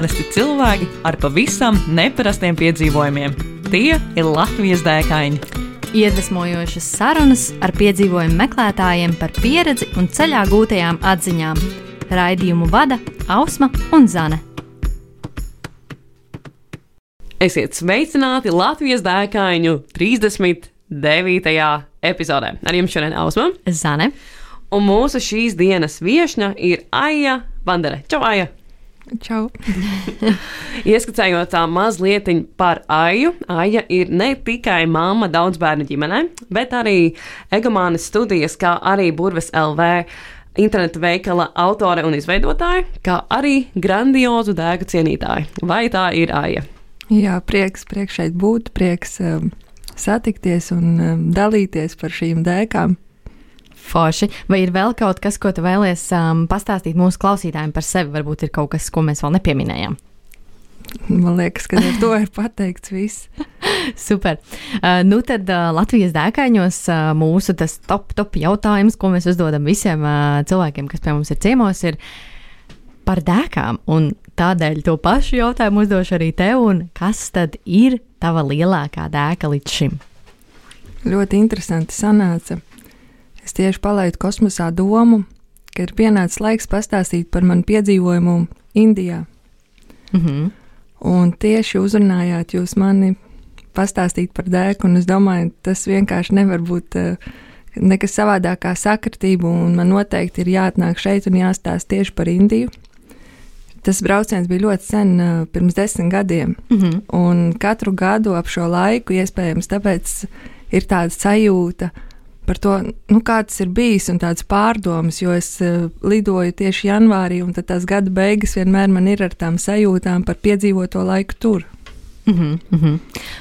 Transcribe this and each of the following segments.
Parasti cilvēki ar pavisam neparastiem piedzīvojumiem. Tie ir Latvijas dēkaini. Iedvesmojošas sarunas ar piedzīvojumu meklētājiem par pieredzi un ceļā gūtajām atziņām. Raidījumu vada Ausma un Zane. Esiet sveicināti Latvijas dēkaņu 39. epizodē. Ar jums šodien Ausma. Zane. Un mūsu šīs dienas viesne ir Aija Vandere. Čau, Aija! Čau! Ieskicējot tā mazliet par Aiju, Aija ir ne tikai mamma daudz bērnu ģimenē, bet arī Egamānas studijas, kā arī Burves LV interneta veikala autore un izveidotāja, kā arī grandiozu dēku cienītāja. Vai tā ir Aija? Jā, prieks, prieks šeit būt, prieks um, satikties un um, dalīties par šīm dēkām. Forši. Vai ir vēl kaut kas, ko tu vēlies um, pastāstīt mūsu klausītājiem par sevi? Varbūt ir kaut kas, ko mēs vēl nepieminējām. Man liekas, ka ar to ir pateikts viss. Super. Uh, nu tad uh, Latvijas dēkaņos uh, mūsu tas top, top jautājums, ko mēs uzdodam visiem uh, cilvēkiem, kas pie mums ir ciemos, ir par dēkām. Un tādēļ to pašu jautājumu uzdošu arī tev. Kas tad ir tava lielākā dēka līdz šim? Ļoti interesanti sanāca es tieši palaidu kosmosā domu, ka ir pienācis laiks pastāstīt par manu piedzīvojumu Indijā. Mm -hmm. Un tieši uzrunājāt jūs mani pastāstīt par dēku, un es domāju, tas vienkārši nevar būt uh, nekas savādāk kā sakritība, un man noteikti ir jāatnāk šeit un jāstāsta tieši par Indiju. Tas brauciens bija ļoti sen, uh, pirms desmit gadiem, mm -hmm. un katru gadu ap šo laiku iespējams tāpēc ir tāda sajūta, ka par to, nu, kā tas ir bijis un tādas pārdomas, jo es uh, lidoju tieši janvārī, un tās gada beigas vienmēr man ir ar tām sajūtām par piedzīvoto laiku tur. Mm -hmm, mm -hmm.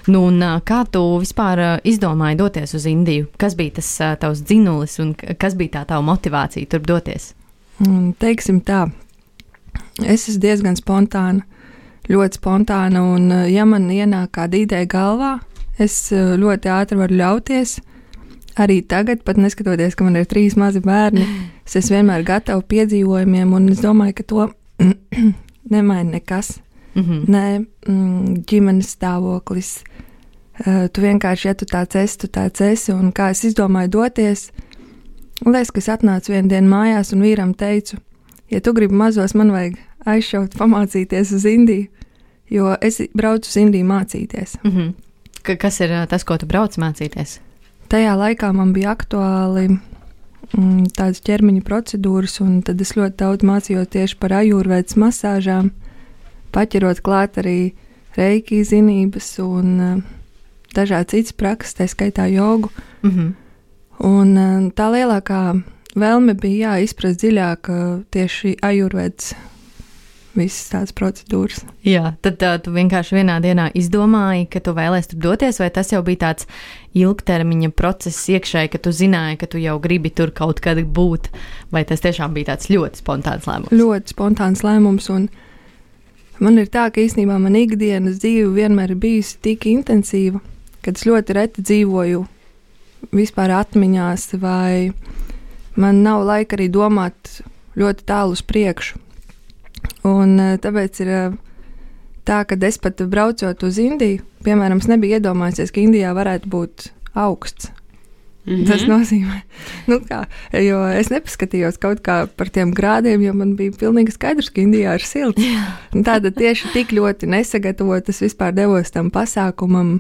Nu, un, kā tu vispār izdomāji doties uz Indiju? Kas bija tas uh, tavs dzinulis un kas bija tā tava motivācija tur doties? Un, teiksim tā, es esmu diezgan spontāna, ļoti spontāna, un ja man ienāk kāda ideja galvā, es ļoti ātri varu ļauties arī tagad, pat neskatoties, ka man ir trīs mazi bērni, es esmu vienmēr gatava piedzīvojumiem, un es domāju, ka to nemaina nekas. Mm -hmm. Ne mm, ģimenes stāvoklis. Uh, tu vienkārši, ja tu tāds esi, tu tāds esi, un kā es izdomāju doties, liekas, ka es atnācu vienā dienā mājās un vīram teicu, ja tu gribi mazos, man vajag aizšaut, pamācīties uz Indiju, jo es braucu uz Indiju mācīties. Mm -hmm. Ka, kas ir tas, ko tu brauc mācīties? Tajā laikā man bija aktuāli mm, tādas ķermeņa procedūras, un tad es ļoti daudz mācījos tieši par ajurvēdas masāžām, paķerot klāt arī reiki zinības un uh, dažādas citas prakses, tā skaitā jogu. Mm -hmm. Un uh, tā lielākā vēlme bija jā, izprast dziļāk uh, tieši ajurvēdas visas tādas procedūras. Jā, tad uh, tu vienkārši vienā dienā izdomāji, ka tu vēlēsies tur doties, vai tas jau bija tāds ilgtermiņa process iekšēji, ka tu zināji, ka tu jau gribi tur kaut kad būt, vai tas tiešām bija tāds ļoti spontāns lēmums? Ļoti spontāns lēmums. Man ir tā, ka īstenībā man ikdienas dzīve vienmēr ir bijusi tik intensīva, ka es ļoti reti dzīvoju vispār atmiņās, vai man nav laika arī domāt ļoti tālu uz priekšu. Un eh, tāpēc ir eh, tā, ka es pat braucot uz Indiju, piemēram, nebiju iedomājies, ka Indijā varētu būt augsts. Mm -hmm. Tas nozīmē, nu kā, jo es nepaskatījos kaut kā par tiem grādiem, jo man bija pilnīgi skaidrs, ka Indijā ir silts. Tāda tieši tik ļoti nesagatavota, es vispār devos tam pasākumam.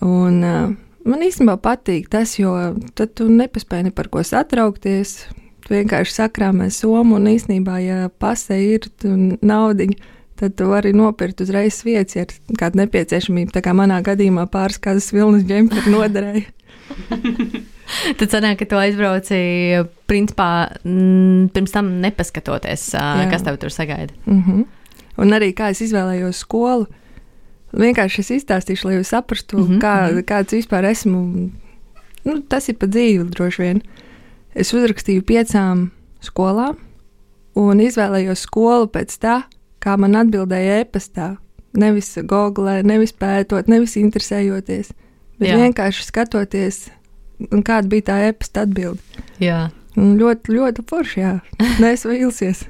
Un, uh, man īstenībā patīk tas, jo tad tu nepaspēji ne par ko satraukties vienkārši sakrāmē somu, un īsnībā, ja pasē ir naudiņa, tad tu vari nopirkt uzreiz vietas, ja ir kāda nepieciešamība. Tā kā manā gadījumā pāris kādas vilnas džemperi noderēja. Tad sanāk, ka tu aizbrauci, principā, m, pirms tam nepaskatoties, Jā. kas tev tur sagaida. Mm -hmm. Un arī kā es izvēlējos skolu. Vienkārši es izstāstīšu, lai jūs saprastu, mm -hmm. kā, mhm. kāds vispār esmu. Nu, tas ir pa dzīvi droši vien. Es uzrakstīju piecām skolām un izvēlējos skolu pēc tā, kā man atbildēja e-pastā. Nevis googlē, nevis pētot, nevis interesējoties, bet Jā. vienkārši skatoties, kāda bija tā e-pasta atbilde. Jā. Un ļoti, ļoti forši, jā. Neesmu vīlusies.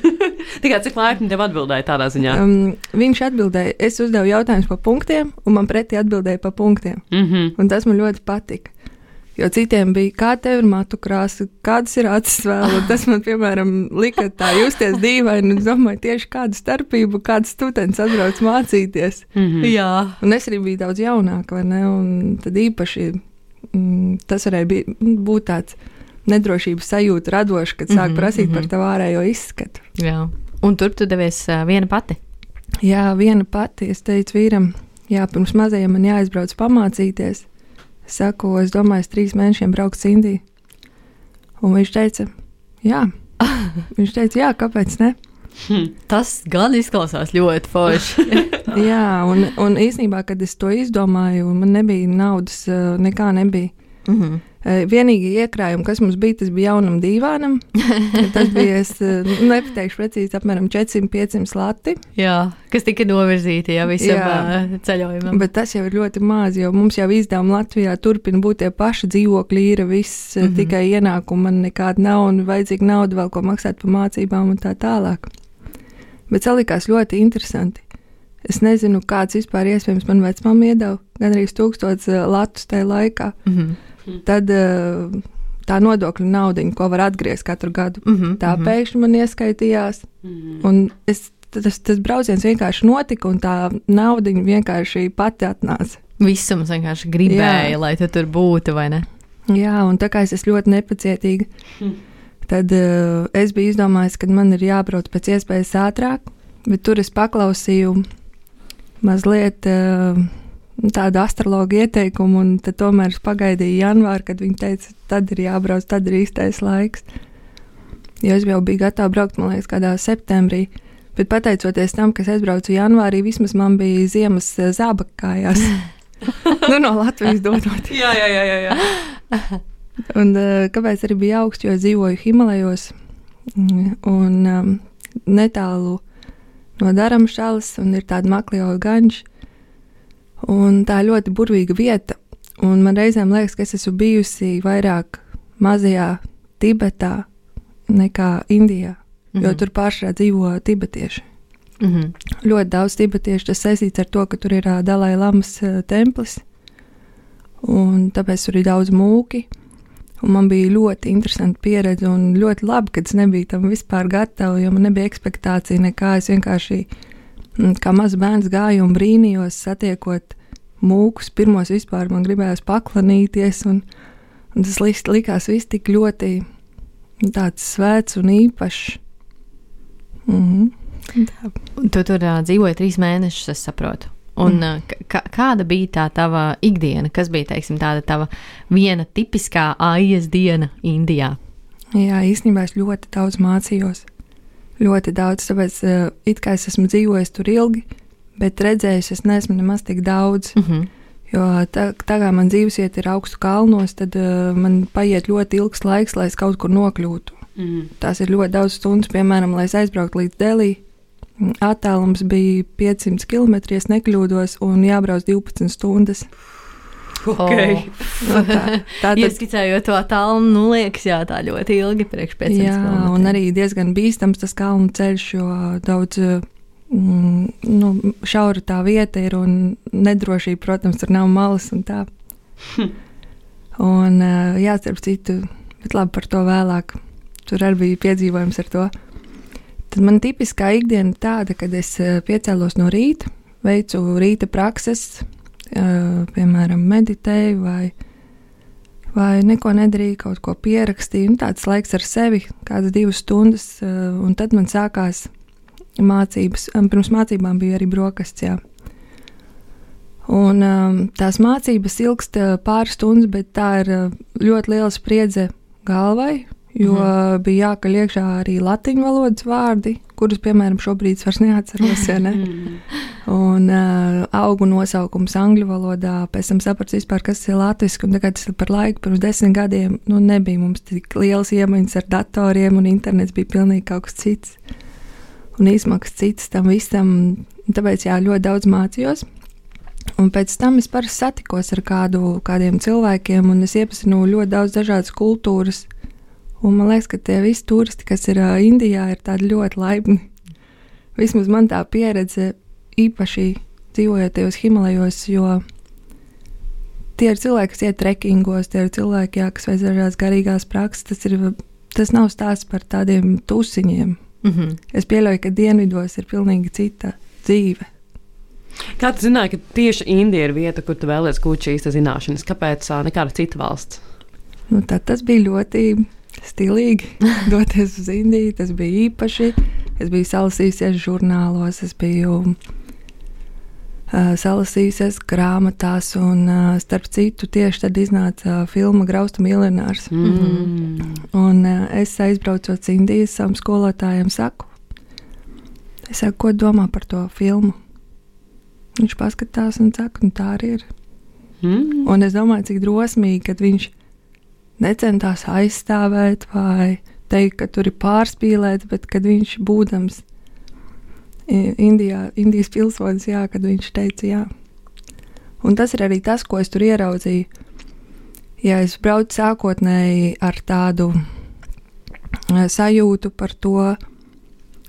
Tikai cik laipni tev atbildēja tādā ziņā? Um, viņš atbildēja, es uzdevu jautājumus par punktiem, un man pretī atbildēja par punktiem. Mm -hmm. Un tas man ļoti patika. Jo citiem bija, kā tev ir matu krāsa, kādas ir acis vēl. Tas man, piemēram, lika tā justies dīvaini. Es domāju, tieši kāda starpība, kāds students atbrauc mācīties. Mm -hmm. Jā, Un es arī biju daudz jaunāka, vai ne? Un tad īpaši mm, tas varēja bi- būt tāds nedrošības sajūta radošs, kad sāk Mhm, prasīt par mhm. tavu ārējo izskatu. jā. Un tur tu devies uh, viena pati. Jā, viena pati. Es teicu vīram, jā, pirms mazajiem man jāizbrauc pamācīties. Saku, es domāju, es trīs mēnešiem braukšu Indiju. Un viņš teica, jā. Viņš teica, jā, kāpēc ne? Tas gan izklausās ļoti forši. Jā, un, un īsnībā, kad es to izdomāju, man nebija naudas, eh, nekā nebija. mm -hmm. Eh, Vienīgi iekrājumi, kas mums bija, tas bija jaunam dīvānam. Tas bija, es eh, nepateikšu precīzi, apmēram 400-500 lati. Jā, kas tika novirzīti jau visam Jā. ceļojumam. Bet tas jau ir ļoti maz, jo mums jau izdevumi Latvijā turpina būt tie paši dzīvokļi, ir viss mm. -hmm. tikai ienākumi, man nekāda nav un vajadzīga nauda vēl, ko maksāt par mācībām un tā tālāk. Bet salikās ļoti interesanti. Es nezinu, kāds vispār iespējams man vecmāmiņa iedeva, gan arī tūkstots eh, latus tajā laikā. Mm -hmm. Tad eh, tā nodokļu naudiņa, ko var atgriezt katru gadu, Mm -hmm. tā pēkšņi man ieskaitījās. Un es, tas, tas brauciens vienkārši notika, un tā naudiņa vienkārši pati atnāca. Visums vienkārši gribēja, Jā. lai tu tur būtu, vai ne? Jā, un tā kā es esmu ļoti nepacietīga, tad uh, es biju izdomājis, ka man ir jābrauc pēc iespējas ātrāk, bet tur es paklausīju mazliet uh, tādu astrologu ieteikumu, un tomēr es pagaidīju janvāru, kad viņi teica, tad ir jābrauc, tad ir īstais laiks. Jo es jau biju gatava braukt, man liekas, kādā septembrī. Bet pateicoties tam, ka es aizbraucu janvārī, vismaz man bija ziemas eh, zābakājās. nu, no Latvijas dodot. Jā, jā, jā. jā, jā. Un, uh, kāpēc arī bija augsts, jo dzīvoju Himalajos un um, netālu no Daramšalas, un ir tāda maklīva ganša. Un tā ir ļoti burvīga vieta. Un man reizēm liekas, ka es esmu bijusi vairāk mazajā Tibetā nekā Indijā, jo Mhm. tur pārsvarā dzīvo tibetieši. Mm -hmm. Ļoti daudz tibetiešu tas saistīts ar to, ka tur ir ā, Dalai Lamas ā, templis, un tāpēc tur ir daudz mūki. Un man bija ļoti interesanti pieredze, un ļoti labi, ka es nebiju tam vispār gatava, jo man nebija expectācija nekā. Es vienkārši mm, kā mazs bērns gāju un brīnījos, satiekot mūkus. Pirmos vispār man gribējās paklanīties, un, un tas lik- likās viss tik ļoti tāds svēts un īpašs. Mhm. Tā. Un Tu tur uh, dzīvoji trīs mēnešus, es saprotu. Un, Mm. kāda bija tā tava ikdiena? Kas bija teiksim, tāda tava viena tipiskā aijas diena Indijā? Jā, īstenībā es ļoti daudz mācījos. Ļoti daudz, tāpēc uh, it kā es esmu dzīvojis tur ilgi, bet redzējis, es neesmu nemaz tik daudz. Mm -hmm. Jo tā, tā kā man dzīvesvieta ir augstu kalnos, tad uh, man paiet ļoti ilgs laiks, lai es kaut kur nokļūtu. Mm. Tās ir ļoti daudz stundu, piemēram, lai es aizbrauktu līdz Delī. Attālums bija 500 km, ja nekļūdos, un jābrauc 12 stundas. Okay. Nu, tā, tā tad Ieskicējot to tālu, nu liekas, jā, tā ļoti ilgi priekš pēc Jā, un arī diezgan bīstams tas kalnu ceļš, jo daudz mm, nu, šaura tā vieta ir un nedrošība, protams, tur nav malas un tā. Un uh, jā, starp citu, bet labi par to vēlāk. Tur arī bija piedzīvojums ar to. Tad man tipiskā ikdiena tāda, kad es uh, piecēlos no rīta, veicu rīta prakses, piemēram, meditēju vai vai neko nedarīju, kaut ko pierakstīju. Nu, tāds laiks ar sevi, kādas divas stundas, un tad man sākās mācības. Pirms mācībām bija arī brokastis. Jā. Un, tās mācības ilgst pāris stundas, bet tā ir ļoti liela spriedze galvai. Jo -hmm. bija jākaļ iekšā arī latviešu valodas vārdi, kurus, piemēram, šobrīd vairs neatceros. Ja ne? Mm. un uh, augu nosaukums angļu valodā. Pēc tam sapratu, vispār, kas ir latviešu. Tagad tas ir par laiku, pirms desmit gadiem. Nu, nebija mums tik liels iemaņas ar datoriem, un internets bija pilnīgi kaut kas cits. Un izmaksas citas tam visam. Tāpēc jā, ļoti daudz mācījos. Un pēc tam es parasti satikos ar kādu, kādiem cilvēkiem, un es iepazinu ļoti daudz dažādas kultūras. Un man liekas, ka tie visi turisti, kas ir Indijā, ir tādi ļoti laipni. Vismaz man tā pieredze, īpaši dzīvojot tajos Himalajos, jo tie ir cilvēki, kas iet trekingos, tie ir cilvēki, jā, kas veic dažādas garīgās prakses. Tas, ir, tas nav stāsts par tādiem tusiņiem. Mm -hmm. Es pieļauju, ka dienvidos ir pilnīgi cita dzīve. Kā tu zināji, ka tieši Indija ir vieta, kur tu vēlēsies gūt šīs zināšanas? Kāpēc nekāda cita valsts? Nu, tas bija ļoti stilīgi doties uz Indiju. Tas bija īpaši. Es biju salasījusies žurnālos, es biju uh, salasījusies grāmatās, un uh, starp citu, tieši tad iznāca filma Graustu miljonārs. Mm -hmm. Un uh, es aizbraucu uz Indiju, savam skolotājiem saku, es saku, ko domā par to filmu. Viņš paskatās un saka, nu tā arī ir. Mm. Un es domāju, cik drosmīgi, kad viņš necentās aizstāvēt vai teikt, ka tur ir pārspīlēts, bet kad viņš būdams Indijā, Indijas pilsonis, jā, kad viņš teica jā. Un tas ir arī tas, ko es tur ieraudzīju. Ja es braucu sākotnēji ar tādu sajūtu par to,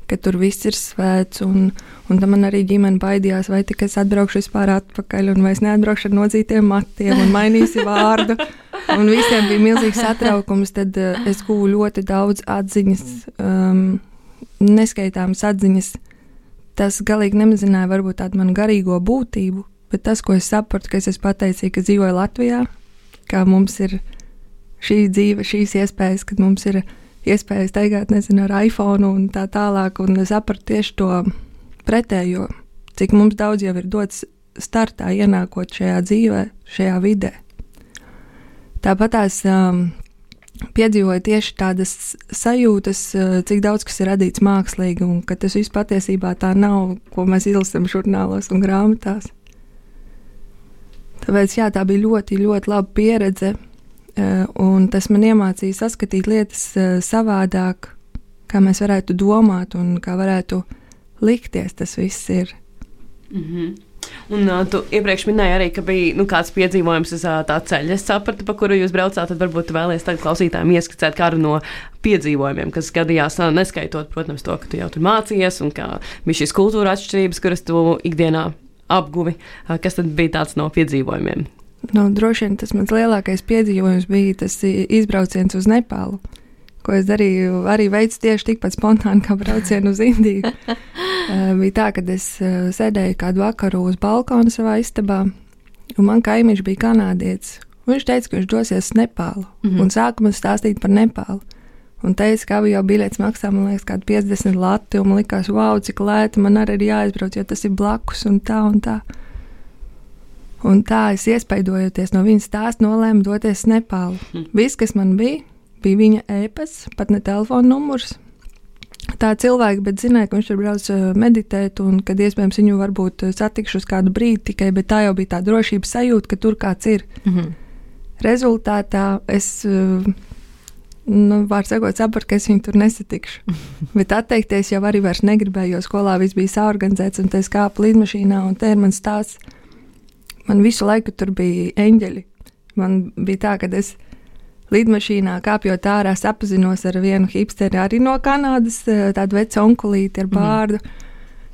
ka tur viss ir svēts, un, un tam man arī ģimene baidījās, vai tik es atbraukšu vispār atpakaļ, un vai es neatbraukšu ar nodzītiem matiem, un mainīšu vārdu. Un visiem bija milzīgs satraukums. Tad uh, es guvu ļoti daudz atziņas, um, neskaitāmas atziņas. Tas galīgi nemazināja varbūt tādu manu garīgo būtību, bet tas, ko es sapratu, ka es esmu pateicīga, ka dzīvoju Latvijā, ka mums ir šī dzīve, šīs iespējas, kad mums ir iespējas staigāt, nezinu, ar iPhone un tā tālāk, un es sapratu tieši to pretējo, cik mums daudz jau ir dots startā ienākot šajā dzīvē, šajā vidē. Tāpat tās um, piedzīvoju tieši tādas sajūtas, uh, cik daudz kas ir radīts mākslīgi, un ka tas viss patiesībā tā nav, ko mēs izlasām žurnālos un grāmatās. Tāpēc jā, tā bija ļoti, ļoti laba pieredze, uh, un tas man iemācīja saskatīt lietas uh, savādāk, kā mēs varētu domāt un kā varētu likties tas viss ir. Mm -hmm. Un uh, tu iepriekš minēji arī, ka bija nu, kāds piedzīvojums uz uh, tā ceļa. Es sapratu, pa kuru jūs braucāt. Tad varbūt jūs vēlaties tagad klausītājiem ieskicēt kādu no piedzīvojumiem, kas gadījās, uh, neskaitot, protams, to, ka tu jau tur mācījies un kā bija šīs kultūra atšķirības, kuras tu ikdienā apguvi. Uh, kas tad bija tāds no piedzīvojumiem? Nu, droši vien tas mans lielākais piedzīvojums bija tas izbrauciens uz Nepālu ko es darīju, arī veids tieši tikpat spontāni kā braucienu uz Indiju. uh, bija tā, ka es uh, sēdēju kādu vakaru uz balkona savā istabā, un man kaimiņš bija kanādietis. Viņš teica, ka viņš dosies uz Nepālu, mm -hmm. un sāka man stāstīt par Nepālu. Un teica, ka jau biļets maksā, man liekas, kādi 50 lati, un man likās, wow, cik lēti man arī ir jāizbrauc, jo tas ir blakus un tā un tā. Un tā es iespaidojoties no viņas stāsta, nolēmu doties uz Nepālu. Mm. Viss, kas man bija, bija viņa e-pasts, pat ne telefona numurs. Tā cilvēka, bet zināja, ka viņš tur brauc meditēt, un kad iespējams viņu varbūt satikšu uz kādu brīdi tikai, bet tā jau bija tā drošības sajūta, ka tur kāds ir. Mm -hmm. Rezultātā es, nu, var sakot, sapratu, ka es viņu tur nesatikšu. bet atteikties jau arī vairs negribēju, jo skolā viss bija saorganizēts, un es kāpu lidmašīnā, un te ir mans stāsts. Man visu laiku tur bija eņģeļi. Man bija tā, ka es lidmašīnā kāpjot ārā, sapazinos ar vienu hipsteri arī no Kanādas, eh, tādu vecu onkulīti ar mhm. bārdu.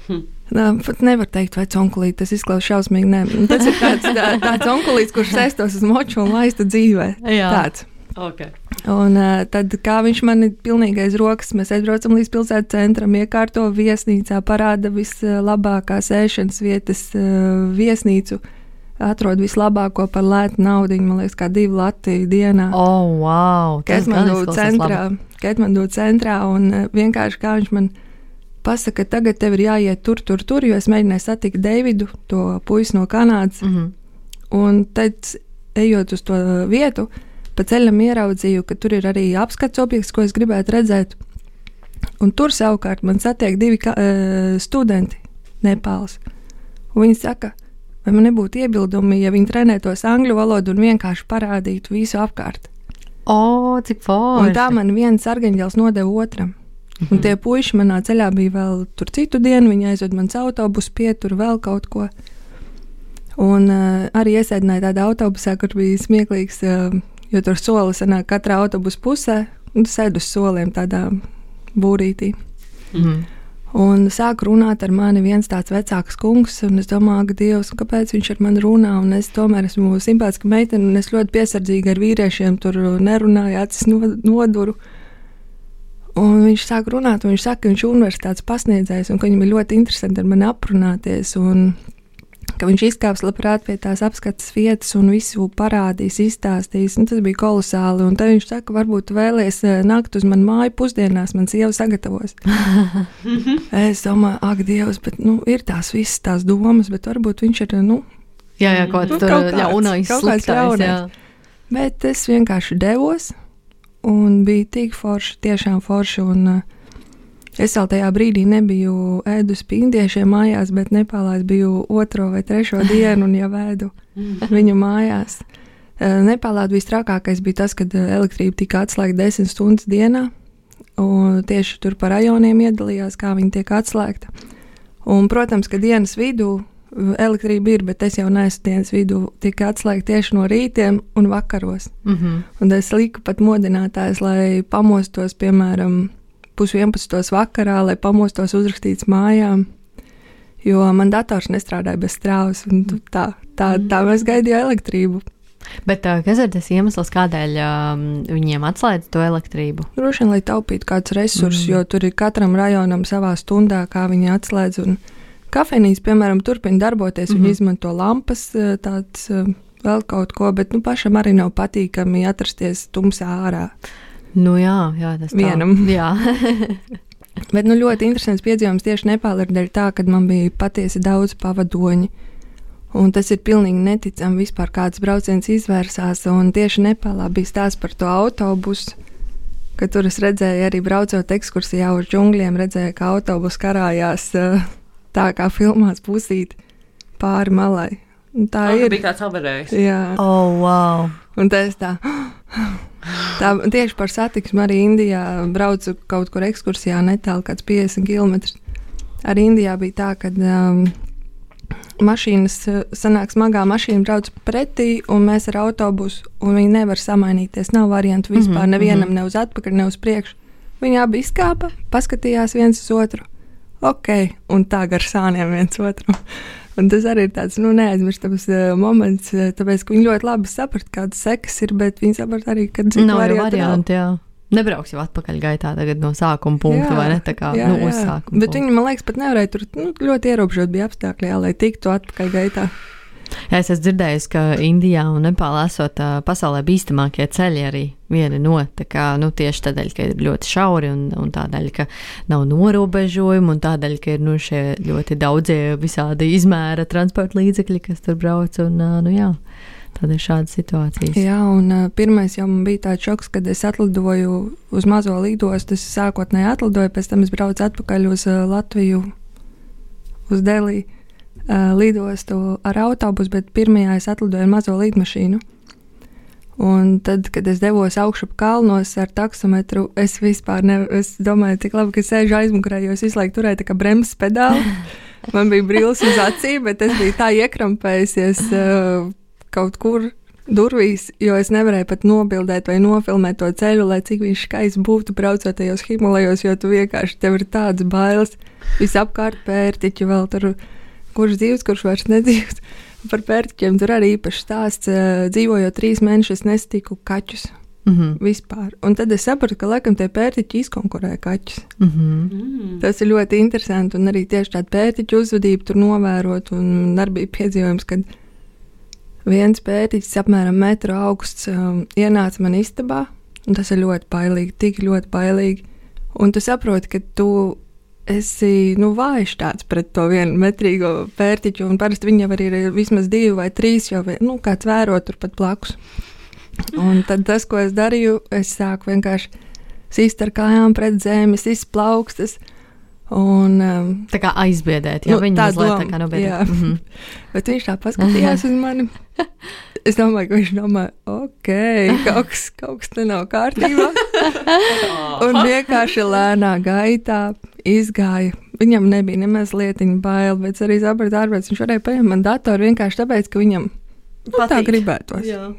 Mm. Nā, pat nevar teikt, vai onkulīte tas izklausās šausmīgi. Nē. Tas ir tāds, tā, tāds onkulīts, kurš sēstos uz moču un laistu dzīvē. Jā. Tāds. Okay. Un uh, tad, kā viņš man ir pilnīgi aiz rokas, mēs aizbraucam līdz pilsētas centram, iekārto viesnīcā, parāda vislabākās ēšanas vietas uh, viesnīcu. Uh, atrod vislabāko par lētu naudu. Man liekas, kā divi Latvijas dienā. Oh, wow! Ketmandu centrā, Ketmandu centrā, un uh, vienkārši kā viņš man pasaka, tagad tev ir jāiet tur, tur, tur, jo es mēģināju satikt Deividu, to puisi no Kanādas. Mm -hmm. Un tad, ejot uz to vietu, pa ceļam ieraudzīju, ka tur ir arī apskats objekts, ko es gribētu redzēt. Un tur savukārt man satiek divi ka, uh, studenti, Nepāls. Un viņi saka, ka Vai man nebūtu iebildumi, ja viņi trenētos angļu valodu un vienkārši parādītu visu apkārt? O, cik forši! Un tā man viens sargaņģēlis nodeva otram. Mm -hmm. Un tie puiši manā ceļā bija vēl tur citu dienu, viņi aizved manas autobusu, pietur vēl kaut ko. Un uh, arī iesēdināja tādā autobusā, kur bija smieklīgs, uh, jo tur soli sanāk katrā autobusa pusē, nu, sēdu uz soliem tādā būrītī. Mhm. Un sāk runāt ar mani viens tāds vecāks kungs, un es domāju, ka Dievs, kāpēc viņš ar mani runā, un es tomēr esmu simpātiska meitene, un es ļoti piesardzīgi ar vīriešiem tur nerunāju, acis no- noduru. Un viņš sāk runāt, un viņš saka, ka viņš ir universitātes pasniedzējs, un ka viņam ir ļoti interesanti ar mani aprunāties, un ka viņš izkāps labprāt pie tās apskates vietas un visu parādīs, izstāstīs. Un tas bija kolosāli. Un tad viņš saka, varbūt tu vēlies eh, nākt uz manu māju pusdienās, man sieva sagatavos. es domāju, ak, Dievs, bet nu, ir tās visas tās domas, bet varbūt viņš ir. Nu, Jā, jā, kaut Nu, kaut kāds, ļaunais, kaut kāds ļaunais. Bet es vienkārši devos, un bija tik forši, tiešām forši. Un, uh, es vēl tajā brīdī nebiju ēdus pie indiešiem mājās, bet Nepālā es biju otro vai trešo dienu un jau ēdu viņu mājās. Uh, Nepālā visstrakākais bija tas, kad uh, elektrība tika atslēgta desmit stundas dienā. Un tieši tur par rajoniem iedalījās, kā viņi tiek atslēgta. Un, protams, ka dienas vidū uh, elektrība ir, bet es jau neesmu dienas vidū. Tika atslēgta tieši no rītiem un vakaros. Mhm. Un es liku pat modinātājs, lai pamostos, piemēram, pusdienas vakarā, lai pamostos uzrakstīts mājām. Jo man dators nestrādāja bez strāvas, un tā, tā, tā mēs gaidījām elektrību. Bet kas ir tas iemesls, kādēļ um, viņiem atslēdz to elektrību? Droši vien, lai taupītu kādus resursus, mm. jo tur ir katram rajonam savā stundā, kā viņi atslēdz. Un kafejnīca, piemēram, turpina darboties, mm -hmm. viņi izmanto lampas, tāds vēl kaut ko, bet nu, pašam arī nav patīkami atrasties tumsā ārā. Nu, jā, jā tas tā. Vienam. Jā. Bet nu, ļoti interesants piedzīvums tieši Nepālā ir dēļ tā, ka man bija patiesi daudz pavadoņu. Un tas ir pilnīgi neticami, vispār kāds brauciens izvērsās. Un tieši Nepālā bija stāsts par to autobusu, ka tur es redzēju, arī braucot ekskursijā uz džungļiem, redzēju, ka autobus karājās eh, tā kā filmās pusīt pāri malai. Un tā Tā ir. bija kāds avarējis. Jā. Oh, wow. Un tas tā. Tā tieši par satiksmi arī Indijā braucu kaut kur ekskursijā, netālu kāds 50 km. Arī Indijā bija tā, ka um, mašīnas, sanāk smagā mašīna brauc pretī, un mēs ar autobusu, un viņi nevar samainīties. Nav variantu vispār, Mhm, nevienam ne uz atpakaļ, ne uz priekšu. Viņi abi izkāpa, paskatījās viens uz otru. Ok, un tā gar sāniem viens otru. Un tas arī ir tāds nu, neaizmirstams uh, moments, uh, tāpēc, ka viņi ļoti labi saprata, kādas sekas ir, bet viņi saprata arī, ka jau variantu nav. varianti, jā. Nebrauks jau atpakaļ gaitā tagad no sākuma punkta, vai ne? Tā kā jā, nu, uz jā. sākuma. Bet viņi, man liekas, pat nevarēja tur nu, ļoti ierobežot bija apstākļi, jā, lai tiktu atpakaļ gaitā. Jā, es esmu dzirdējis, ka Indijā un Nepālā esot uh, pasaulē bīstamākie ceļi arī vieni no. Tā kā, nu, tieši tādēļ, ka ir ļoti šauri un, un tādēļ, ka nav norobežojumu un tādēļ, ka ir nu, šie ļoti daudzie visādi izmēra transporta līdzekļi, kas tur brauc. Un, uh, nu, jā, tad ir šādas situācijas. Jā, un uh, pirmais jau man bija tāds šoks, kad es atlidoju uz mazo lidostu. Es sākotnēji atlidoju, pēc tam es braucu atpakaļ uz uh, Latviju, uz Deliju. Uh, lidostu ar autobusu, bet pirmajā es atlidoju ar mazo lidmašīnu. Un tad, kad es devos augšup kalnos ar taksometru, es vispār nedomāju, cik labi, ka sēžu aizmugurē, jo es visu laiku turēju tā kā bremzes pedāli. Man bija brīvs uz acīm, bet es biju tā iekrampējusies uh, kaut kur durvīs, jo es nevarēju pat nobildēt vai nofilmēt to ceļu, lai cik viņš skaists būtu braucot tajos Himalajos, jo tu vienkārši tev ir tāds bailes. Visapkārt pērtiķi vēl tur, kurš dzīves, kurš vairs nedzīvs. Par pērtiķiem tur arī īpaši stāsts. eh, Dzīvojot trīs mēnešus, nestiku kaķus Mm -hmm. vispār. Un tad es sapratu, ka laikam tie pērtiķi izkonkurē kaķus. Mm -hmm. Mm. Tas ir ļoti interesanti. Un arī tieši tāda pērtiķa uzvedība tur novērot. Un arī bija piedzīvojums, kad viens pērtiķis, apmēram metru augsts, um, ienāca man istabā. Un tas ir ļoti bailīgi, tik ļoti bailīgi. Un tu saproti, ka tu esi nu, vājš tāds pret to vienu metrīgo pērtiķu. Un parasti viņam arī ir vismaz divi vai trīs, jau nu, kāds vēro turpat blakus. Un tad tas, ko es darīju, es sāku vienkārši sīst ar kājām pret zemes, izplaukstas. Un, um, Tā kā aizbiedēt, ja Nu, viņi tā mazliet doma, tā kā nobiedēt. jā. Mm -hmm. Bet viņš tā paskatījās uz mani. Es domāju, ka viņš domā, ok, kaut kas, kaut kas te nav kārtībā. Un vienkārši lēnā gaitā izgāja. Viņam nebija nemaz lietiņa bail, bet arī sapratu, ārpēc viņš varēja paņemt man datoru vienkārši tāpēc, ka viņam nu, tā Patīk. gribētos. Jā.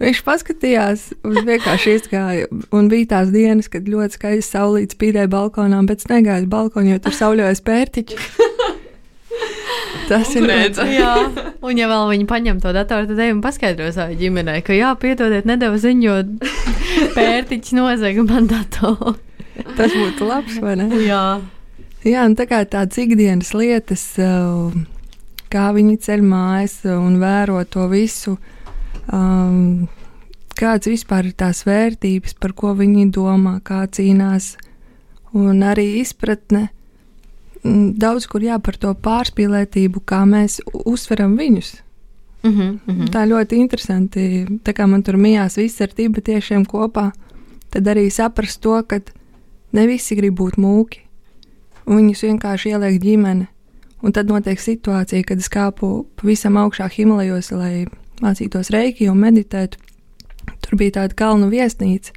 Viņš paskatījās, un vienkārši izgāja. Un bija tās dienas, kad ļoti skaisti saulīts spīdēja balkonā, bet negāja uz balkonu, jo tur sauļojas pērtiķi. Tas ir Konkurence. Jā, un ja vēl viņi paņem to datoru, tad ejam paskaidro savai ģimenei, ka jā, piedodiet, nedēva ziņu, jo pērtiķis nozaga man datoru. tas būtu labs, vai ne? Jā. Jā, un tā kā tādas ikdienas lietas, uh, kā viņi ceļ mājas un vēro to visu, um, kādas vispār ir tās vērtības, par ko viņi domā, kā cīnās, un arī izpratne. mm, Daudz kur jā par to pārspīlētību, kā mēs uztveram viņus. Mm -hmm, mm -hmm. Tā ļoti interesanti. Tā kā man tur mijās viss ar tibetiešiem kopā, tad arī saprast to, ka ne visi grib būt mūki. Un viņus vienkārši ieliek ģimene. Un tad notiek situācija, kad es kāpu pavisam augšā Himalajos, lai mācītos reiki un meditētu. Tur bija tāda kalnu viesnīca,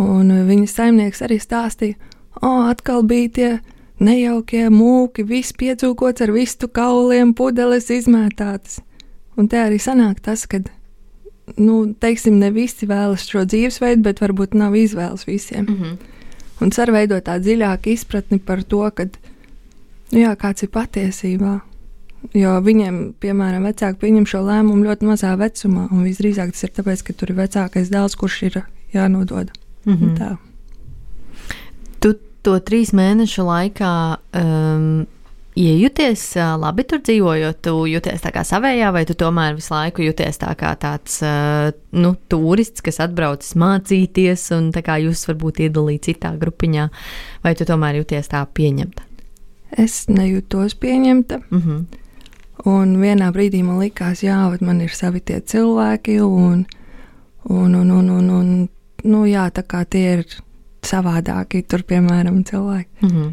un viņas saimnieks arī stāstīja, o, atkal bija tie nejaukie mūki, viss piecūkots ar vistu kauliem, pudeles izmētātas. Un te arī sanāk tas, ka, nu, teiksim, ne visi vēlas šo dzīvesveidu, bet varbūt nav izvēles visiem. Mm -hmm. Un cer veidot tādu dziļāku izpratni par to, ka, nu, jā, kāds ir patiesībā. Jo viņiem, piemēram, vecāki pieņem šo lēmumu ļoti mazā vecumā, un visdrīzāk tas ir tāpēc, ka tur ir vecākais dēls, kurš ir jānodod. Mm. -hmm. Tā. Tu to trīs mēnešu laikā um, iejūties uh, labi tur dzīvojot, tu jūties tā kā savējā, vai tu tomēr visu laiku jūties tā kā tāds nu, turists, kas atbraucis mācīties, un tā kā jūs varbūt iedalīt citā grupiņā, vai tu tomēr jūties tā pieņemta? Es nejūtos pieņemta. Mm -hmm. Un vienā brīdī man likās, jā, man ir savi tie cilvēki, un, un, un, un, un, un nu, jā, tā kā tie ir savādāki, tur, piemēram, cilvēki. Mm -hmm.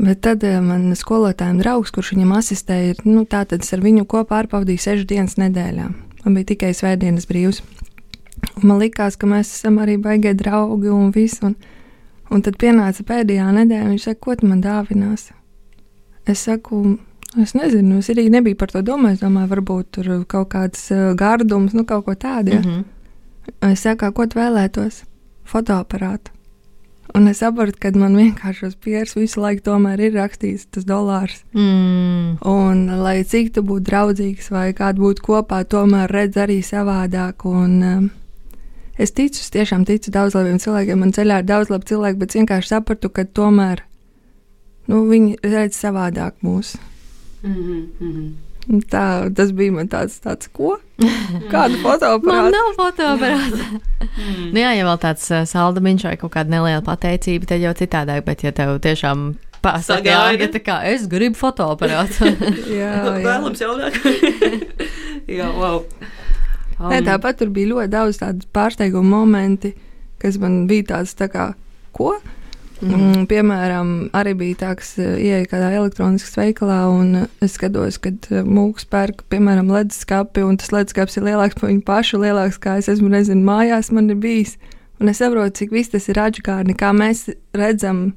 Bet tad eh, man skolotājiem draugs, kurš viņam asistēja, ir, nu, tātad es ar viņu kopā pārpavadīju sešas dienas nedēļā. Man bija tikai svētdienas brīvs. Un man likās, ka mēs esam arī baigie draugi un viss. Un, un tad pienāca pēdējā nedēļa, un viņš saka, ko tu man dāvinās? Es saku, es nezinu, es arī nebiju par to domājis. Es domāju, varbūt tur kaut kāds uh, gardums, nu kaut ko tādu. Ja? Mm -hmm. Es saku, ko tu vēlētos? Fotoaparātu. Un es saprotu, ka man vienkārši uz pieres visu laiku tomēr ir rakstīts tas dolārs. mm. Un, lai cik tu būtu draudzīgs vai kāda būtu kopā, tomēr redz arī savādāk. Un, um, es ticu, es tiešām ticu daudz labiem cilvēkiem. Man ceļā ir daudz labu cilvēku, bet vienkārši sapratu, ka tomēr nu, viņi redz savādāk mūs. Mhm, mhm. Tā, tas bija man tāds, tāds ko? Kādu Man fotoaparātu? nav fotoaparāta. Mm. nu, jā, ja vēl tāds uh, saldumiņš vai kaut kāda neliela pateicība, tad jau citādāk, bet ja tev tiešām pasaka, ja tā kā es gribu fotoaparātu. Jā, jā. Vēlams jaunāk. jā, wow. Um, Nē, tāpat tur bija ļoti daudz tādu pārsteigumu momenti, kas man bija tāds, tā kā, ko? Mm. Piemēram, arī bija tā, ka ienāca kādā elektroniskas veikalā, un eh, es skatos, kad eh, mūks pērk, piemēram, leduskapi, un tas leduskapis ir lielāks par viņu pašu, lielāks kā es esmu nezinu, mājās man ir bijis. Un es saprotu, cik viss tas ir atžkārni, kā mēs redzam.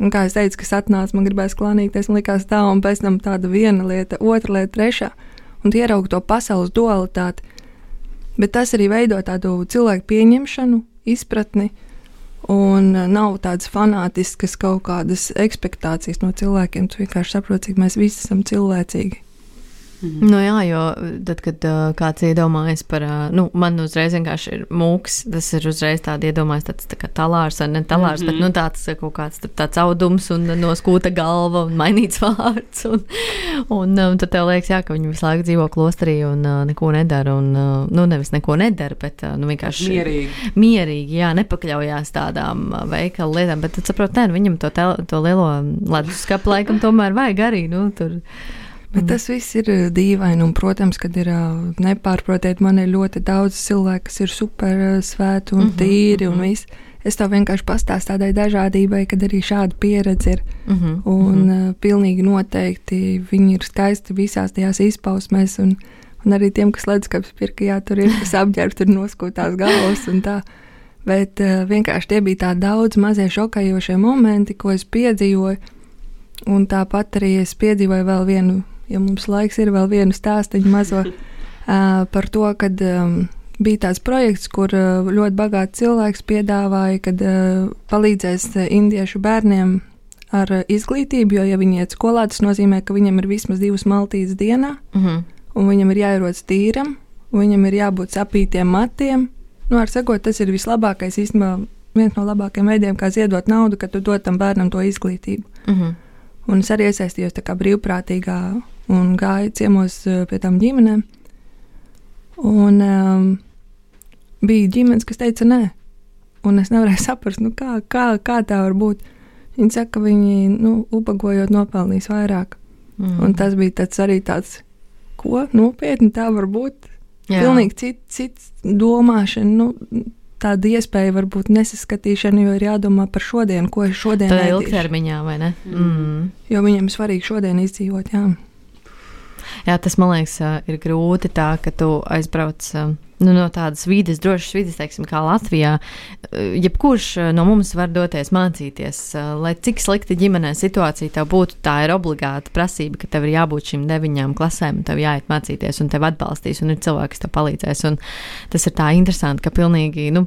Un kā es teicu, kas atnāca, man gribējās klānīties, man likās tā, un pēc tam tāda viena lieta, otra lieta, trešā. Un tu ieraugi to pasaules dualitāti. Bet tas arī veido tādu cilvēku pieņemšanu, izpratni, un uh, nav tādas fanātiskas kaut kādas expectācijas no cilvēkiem. Tu vienkārši saproti, cik mēs visi esam cilvēcīgi. Nu jā, jo tad, kad uh, kāds iedomājas par, uh, nu, man uzreiz vienkārši ir mūks, tas ir uzreiz tāda iedomājas tāds tā kā talārs vai ne talārs, mm -hmm. bet, nu, tāds uh, kaut kāds tur tāds audums un noskūta galva un mainīts vārds. Un, un um, tad tev liekas, jā, ka viņi visu laiku dzīvo klosterī un uh, neko nedara, un, uh, nu, nevis neko nedara, bet, uh, nu, vienkārši Mierīgi. mierīgi, jā, nepakļaujās tādām ā, veikalu lietām, bet tad saprot, nē, nu, viņam to, tel, to lielo leduskapu laikam tomēr vajag arī, nu, tur. Bet tas viss ir uh, dīvaini, un, protams, kad ir uh, nepārprotiet, man ir ļoti daudz cilvēku, kas ir super uh, svēti un Mhm, tīri un mhm. viss. Es to vienkārši pastāstīju tādai dažādībai, kad arī šāda pieredze ir. Mm -hmm, Un uh, pilnīgi noteikti viņi ir skaisti visās tajās izpausmēs. Un, un arī tiem, kas leduskapis pirka, jā, tur ir kas apģērbs, tur noskūtās galvas un tā. Bet uh, vienkārši tie bija tādi daudz mazie šokējošie momenti, ko es piedzīvoju. Un tāpat arī es piedzīvoju vēl vienu, ja mums laiks ir vēl vienu stāstu mazo par to, kad bija tāds projekts, kur ļoti bagāts cilvēks piedāvāja, kad palīdzēs indiešu bērniem ar izglītību, jo, ja viņi iet skolā, tas nozīmē, ka viņam ir vismaz divas maltītes dienā, Mm -hmm. un viņam ir jāierodas tīram, un viņam ir jābūt sapītiem matiem. Nu, ar sakot, tas ir vislabākais, īstenībā viens no labākajiem veidiem, kā ziedot naudu, kad tu dod tam bērnam to izglītību. Mm -hmm. Un es arī iesaistījos brīvprātīgā un gāju ciemos pie tām ģimenēm. Un um, bija ģimenes, kas teica, nē, un es nevarēju saprast, nu, kā, kā, kā tā var būt. Viņi saka, ka viņi, nu, upagojot, nopelnīs vairāk. Mm Mm. Un tas bija tāds arī tāds, ko nopietni tā var būt. Jā. Pilnīgi cits, cits domāšana, nu, tāda iespēja varbūt nesaskatīšana, jo ir jādomā par šodienu, ko es šodien Tādā ēdīšu. ilgtermiņā, vai ne? Mm. Jo viņam ir svarīgi šodien izdzīvot, jā. Jā, tas man liekas, ir grūti tā, ka tu aizbrauc nu, no tādas vides, drošas vides, teiksim, kā Latvijā. Jebkurš no mums var doties mācīties, lai cik slikta ģimenē situācija tev būtu, tā ir obligāta prasība, ka tev ir jābūt šīm deviņām klasēm, tev jāiet mācīties, un tev atbalstīs, un ir cilvēki, kas tev palīdzēs. Un tas ir tā interesanti, ka pilnīgi, nu,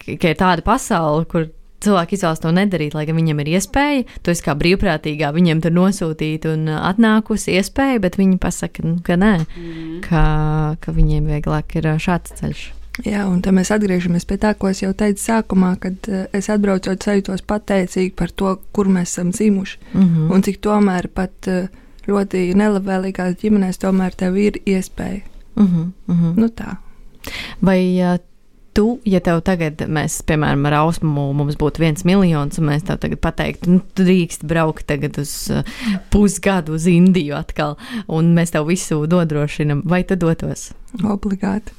ka ir tāda pasaule, kur cilvēki izvēlas to nedarīt, lai gan viņam ir iespēja. Tu esi kā brīvprātīgā, viņiem tur nosūtīt un uh, atnākusi iespēja, bet viņi pasaka, nu, ka nē, Mm. ka, ka viņiem vieglāk ir uh, šāds ceļš. Jā, un tad mēs atgriežamies pie tā, ko es jau teicu sākumā, kad uh, es atbraucot, sajūtos pateicīgi par to, kur mēs esam dzimuši. Mm -hmm. Un cik tomēr pat ļoti nelabvēlīgās ģimenēs tomēr tev ir iespēja. mm -hmm. Mm -hmm. Nu tā. Vai tu, ja tev tagad, mēs, piemēram, ar Ausmu, mums būtu viens miljons, un mēs tev tagad pateiktu, nu, tu drīkst braukt tagad uz uh, pusgadu uz Indiju atkal, un mēs tev visu nodrošinam, vai tu dotos? Obligāti.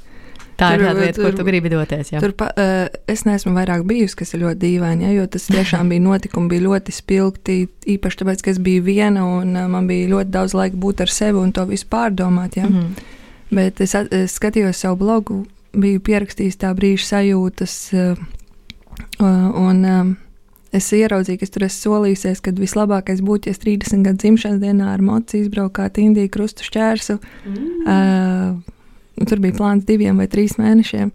Tā ir Tur, tāda vieta, kur tur- tu gribi doties. Jā. Tur pa, uh, es neesmu vairāk bijusi, kas ir ļoti dīvaini, ja, jo tas tiešām bija notikumi, bija ļoti spilgti. Īpaši tāpēc, ka es biju viena un uh, man bija ļoti daudz laika būt ar sevi un to visu pārdomāt. Ja. Mm -hmm. Bet es, es skatījos savu blogu, biju pierakstījis tā brīža sajūtas, uh, un um, es ieraudzīju, ka es tur esmu solījusies, ka vislabākais būtu, ja es 30 gadu dzimšanas dienā ar mocu izbraukātu Indiju krustu šķērsu. Uh, tur bija plāns diviem vai trīs mēnešiem.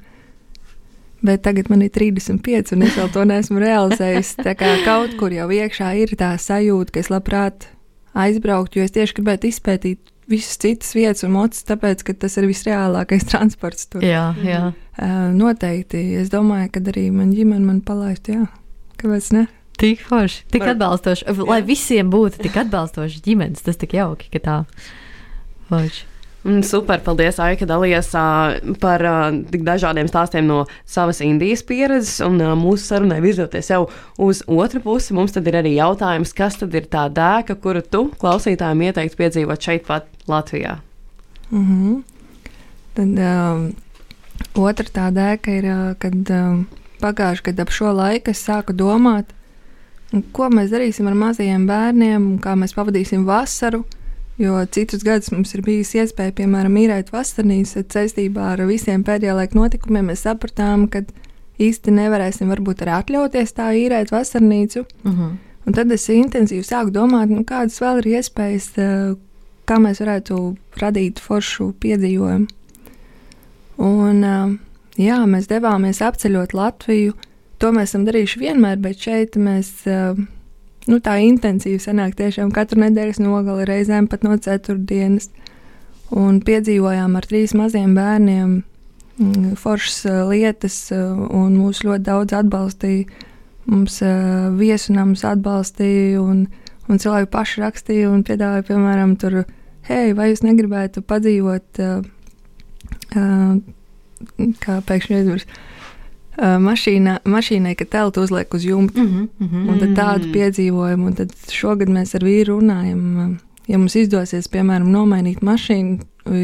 Bet tagad man ir 35, un es vēl to neesmu realizējis. Tā kā kaut kur jau iekšā ir tā sajūta, ka es labprāt aizbrauktu, jo es tieši gribētu izpētīt visas citas vietas un mocis, tāpēc, ka tas ir visreālākais transports tur. Jā, jā. Uh, noteikti. Es domāju, ka arī man ģimene man palaistu, jā. Kāpēc ne? Tik forši, tik Var- atbalstoši. Lai visiem būtu tik atbalstoši ģimenes, tas tik jauki, ka tā. Forši. Mm, Super, paldies, Aika, dalījies uh, par tik dažādiem stāstiem no savas Indijas pieredzes. Un mūsu sarunai virzoties jau uz otru pusi, mums tad ir arī jautājums, kas tad ir tā dēka, kuru tu klausītājiem ieteiktu piedzīvot šeit, pat Latvijā. Mm -hmm. Tad um, otra tā dēka ir, kad um, pagājušajā gadā ap šo laiku es sāku domāt, un ko mēs darīsim ar mazajiem bērniem, kā mēs pavadīsim vasaru. Jo citus gadus mums ir bijusi iespēja, piemēram, īrēt vasarnīcas bet saistībā ar visiem pēdējā laika notikumiem. Mēs sapratām, ka īsti nevarēsim varbūt arī atļauties tā īrēt vasarnīcu. Mhm. Un tad es intensīvi sāku domāt, nu, kādas vēl ir iespējas, eh, kā mēs varētu radīt foršu piedzīvojumu. Un, eh, jā, mēs devāmies apceļot Latviju. To mēs esam darījuši vienmēr, bet šeit mēs eh, nu, tā intensīvi sanāk tiešām katru nedēļas nogali, reizēm pat no ceturtdienas. Un piedzīvojām ar trīs maziem bērniem mm, foršas eh, lietas, eh, un mūs ļoti daudz atbalstīja. Mums uh, viesunams atbalstīja, un, un cilvēki paši rakstīja un piedāvāja, piemēram, tur, hei, vai jūs negribētu padzīvot, kā pēkšņi aizmirst, mašīnā, mašīnai, ka teltu uzliek uz jumta. Mhm. Mhm. Un tad tādu Mm. piedzīvojumu, un tad šogad mēs ar vīru runājam, uh, ja mums izdosies, piemēram, nomainīt mašīnu,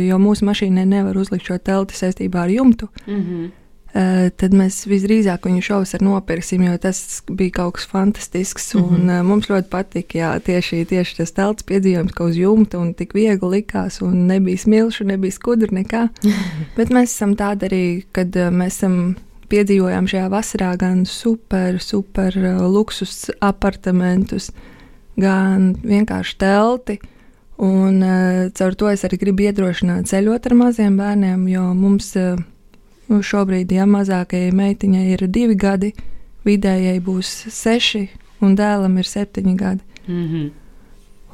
jo mūsu mašīnai nevar uzlikt šo telti saistībā ar jumtu, Mm -hmm. Tad mēs visdrīzāk viņu šovus ar nopirksim, jo tas bija kaut kas fantastisks. Mm -hmm. un, uh, mums ļoti patika jā, tieši, tieši tas telts piedzīvojums, ka uz jumta un tik viegli likās, un nebija smilšu, nebija skudra, nekā. Bet mēs esam tādi arī, kad uh, mēs esam piedzīvojām šajā vasarā gan super, super uh, luksus apartamentus, gan vienkārši telti. Un uh, caur to es arī gribu iedrošināt ceļot ar maziem bērniem, jo mums uh, Nu, šobrīd, ja mazākajai meitiņai ir divi gadi, vidējai būs seši, un dēlam ir septiņi gadi. Mm -hmm.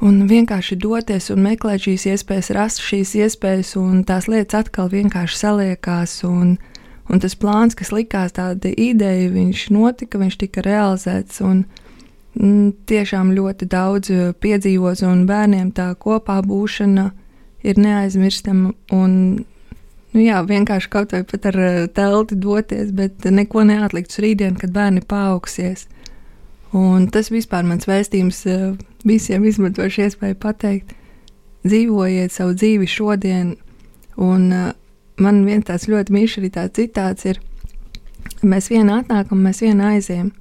Un vienkārši doties un meklēt šīs iespējas, rast šīs iespējas, un tās lietas atkal vienkārši saliekās. Un, un tas plāns, kas likās tāda ideja, viņš notika, viņš tika realizēts. Un, mm, tiešām ļoti daudz piedzīvos, un bērniem tā kopā būšana ir neaizmirstama. Un, nu jā, vienkārši kaut vai pat ar telti doties, bet neko neatlikt uz rītdienu, kad bērni paaugsies. Un tas vispār mans vēstījums visiem izmantošu iespēju pateikt, dzīvojiet savu dzīvi šodien. Un man viens tāds ļoti mīļš arī tāds citāts ir, mēs viena atnākam, mēs viena aizējam.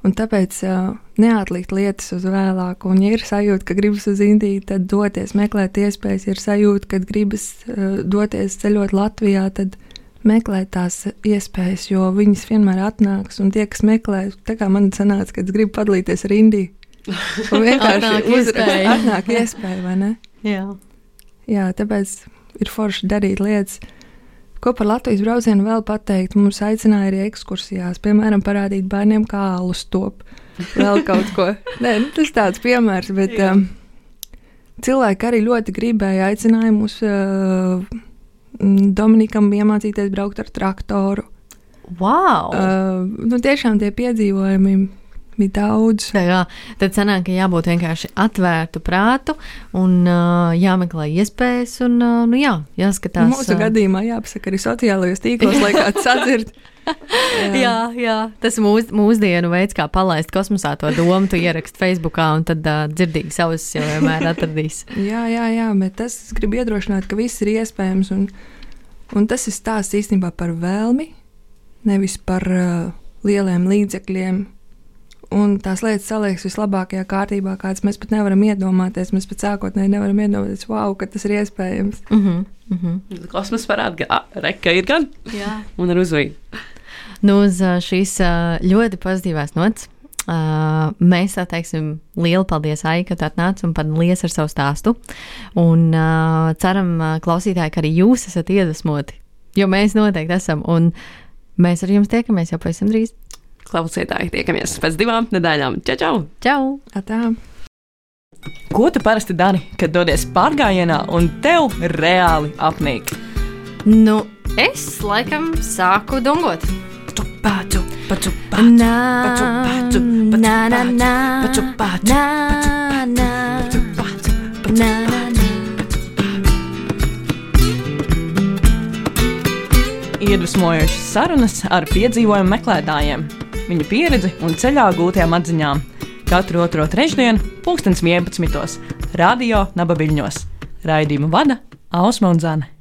Un tāpēc uh, neatlikt lietas uz vēlāku. Un, ja ir sajūta, ka gribas uz Indiju, tad doties, meklēt iespējas. Ja ir sajūta, ka gribas uh, doties ceļot Latvijā, tad meklēt tās iespējas, jo viņas vienmēr atnāks. Un tie, kas meklē, tā kā man sanāca, kad es gribu padalīties ar Indiju, un vienkārši Atnāk uzrakst, iespēja. atnāk iespēja, vai ne? Jā. Jā, tāpēc ir forši darīt lietas. Ko par Latvijas braucienu vēl pateikt? Mums aicināja arī ekskursijās, piemēram, parādīt bērniem, kā alus top. Vēl kaut ko. Nē, nu, tas tāds piemērs, bet Jā. um, cilvēki arī ļoti gribēja aicinājumus uh, mm, Dominikam iemācīties braukt ar traktoru. Wow! Uh, nu, tiešām tie piedzīvojumi bija daudz. Tā kā, tad sanāk, ka jābūt vienkārši atvērtu prātu un uh, jāmeklē iespējas, un uh, nu, jā, jāskatās. Mūsu gadījumā jāpasaka arī sociālajos tīklos, lai kāds sadzird. Jā, jā, tas mūs, mūsdienu veids, kā palaist kosmosā to domu, tu ieraksti Facebookā, un tad uh, dzirdīgi savus jau vienmēr atradīs. Jā, jā, jā, bet tas es gribu iedrošināt, ka viss ir iespējams. Un, un tas ir stāsts īstenībā par vēlmi, nevis par uh, lieliem līdzekļiem. Un tās lietas saliekas vislabākajā kārtībā, kādas mēs pat nevaram iedomāties. Mēs pat sākotnēji nevaram iedomāties, wow, ka tas ir iespējams. Uh -huh, uh -huh. Kosmos parāda, ka ah, reka ir gan Jā. un ar uzvīdu. Nu, uz šīs ļoti pozitīvās nots. Uh, mēs tā teiksim, lielu paldies, Aija, ka tu atnāci un padalījies ar savu stāstu. Un uh, ceram, ā, klausītāji, ka arī jūs esat iedvesmoti, jo mēs noteikti esam. Un mēs ar jums tiekamies jau pavisam drīz. Klausītāji, tiekamies pēc divām nedēļām. Čau, čau! Čau! Atā. Ko tu parasti dari, kad dodies pārgājienā un tev reāli apnīk? Nu, es laikam sāku dungot. Nā, nā, pacu, pacu, nā, nā, pacu, nā, nā, nā. Iedvesmojošas sarunas ar piedzīvojumu meklētājiem, viņu pieredzi un ceļā gūtajām atziņām. Katru otro trešdienu, 2011. Radio Nabaviļņos. Raidījumu vada Ausma un Zana.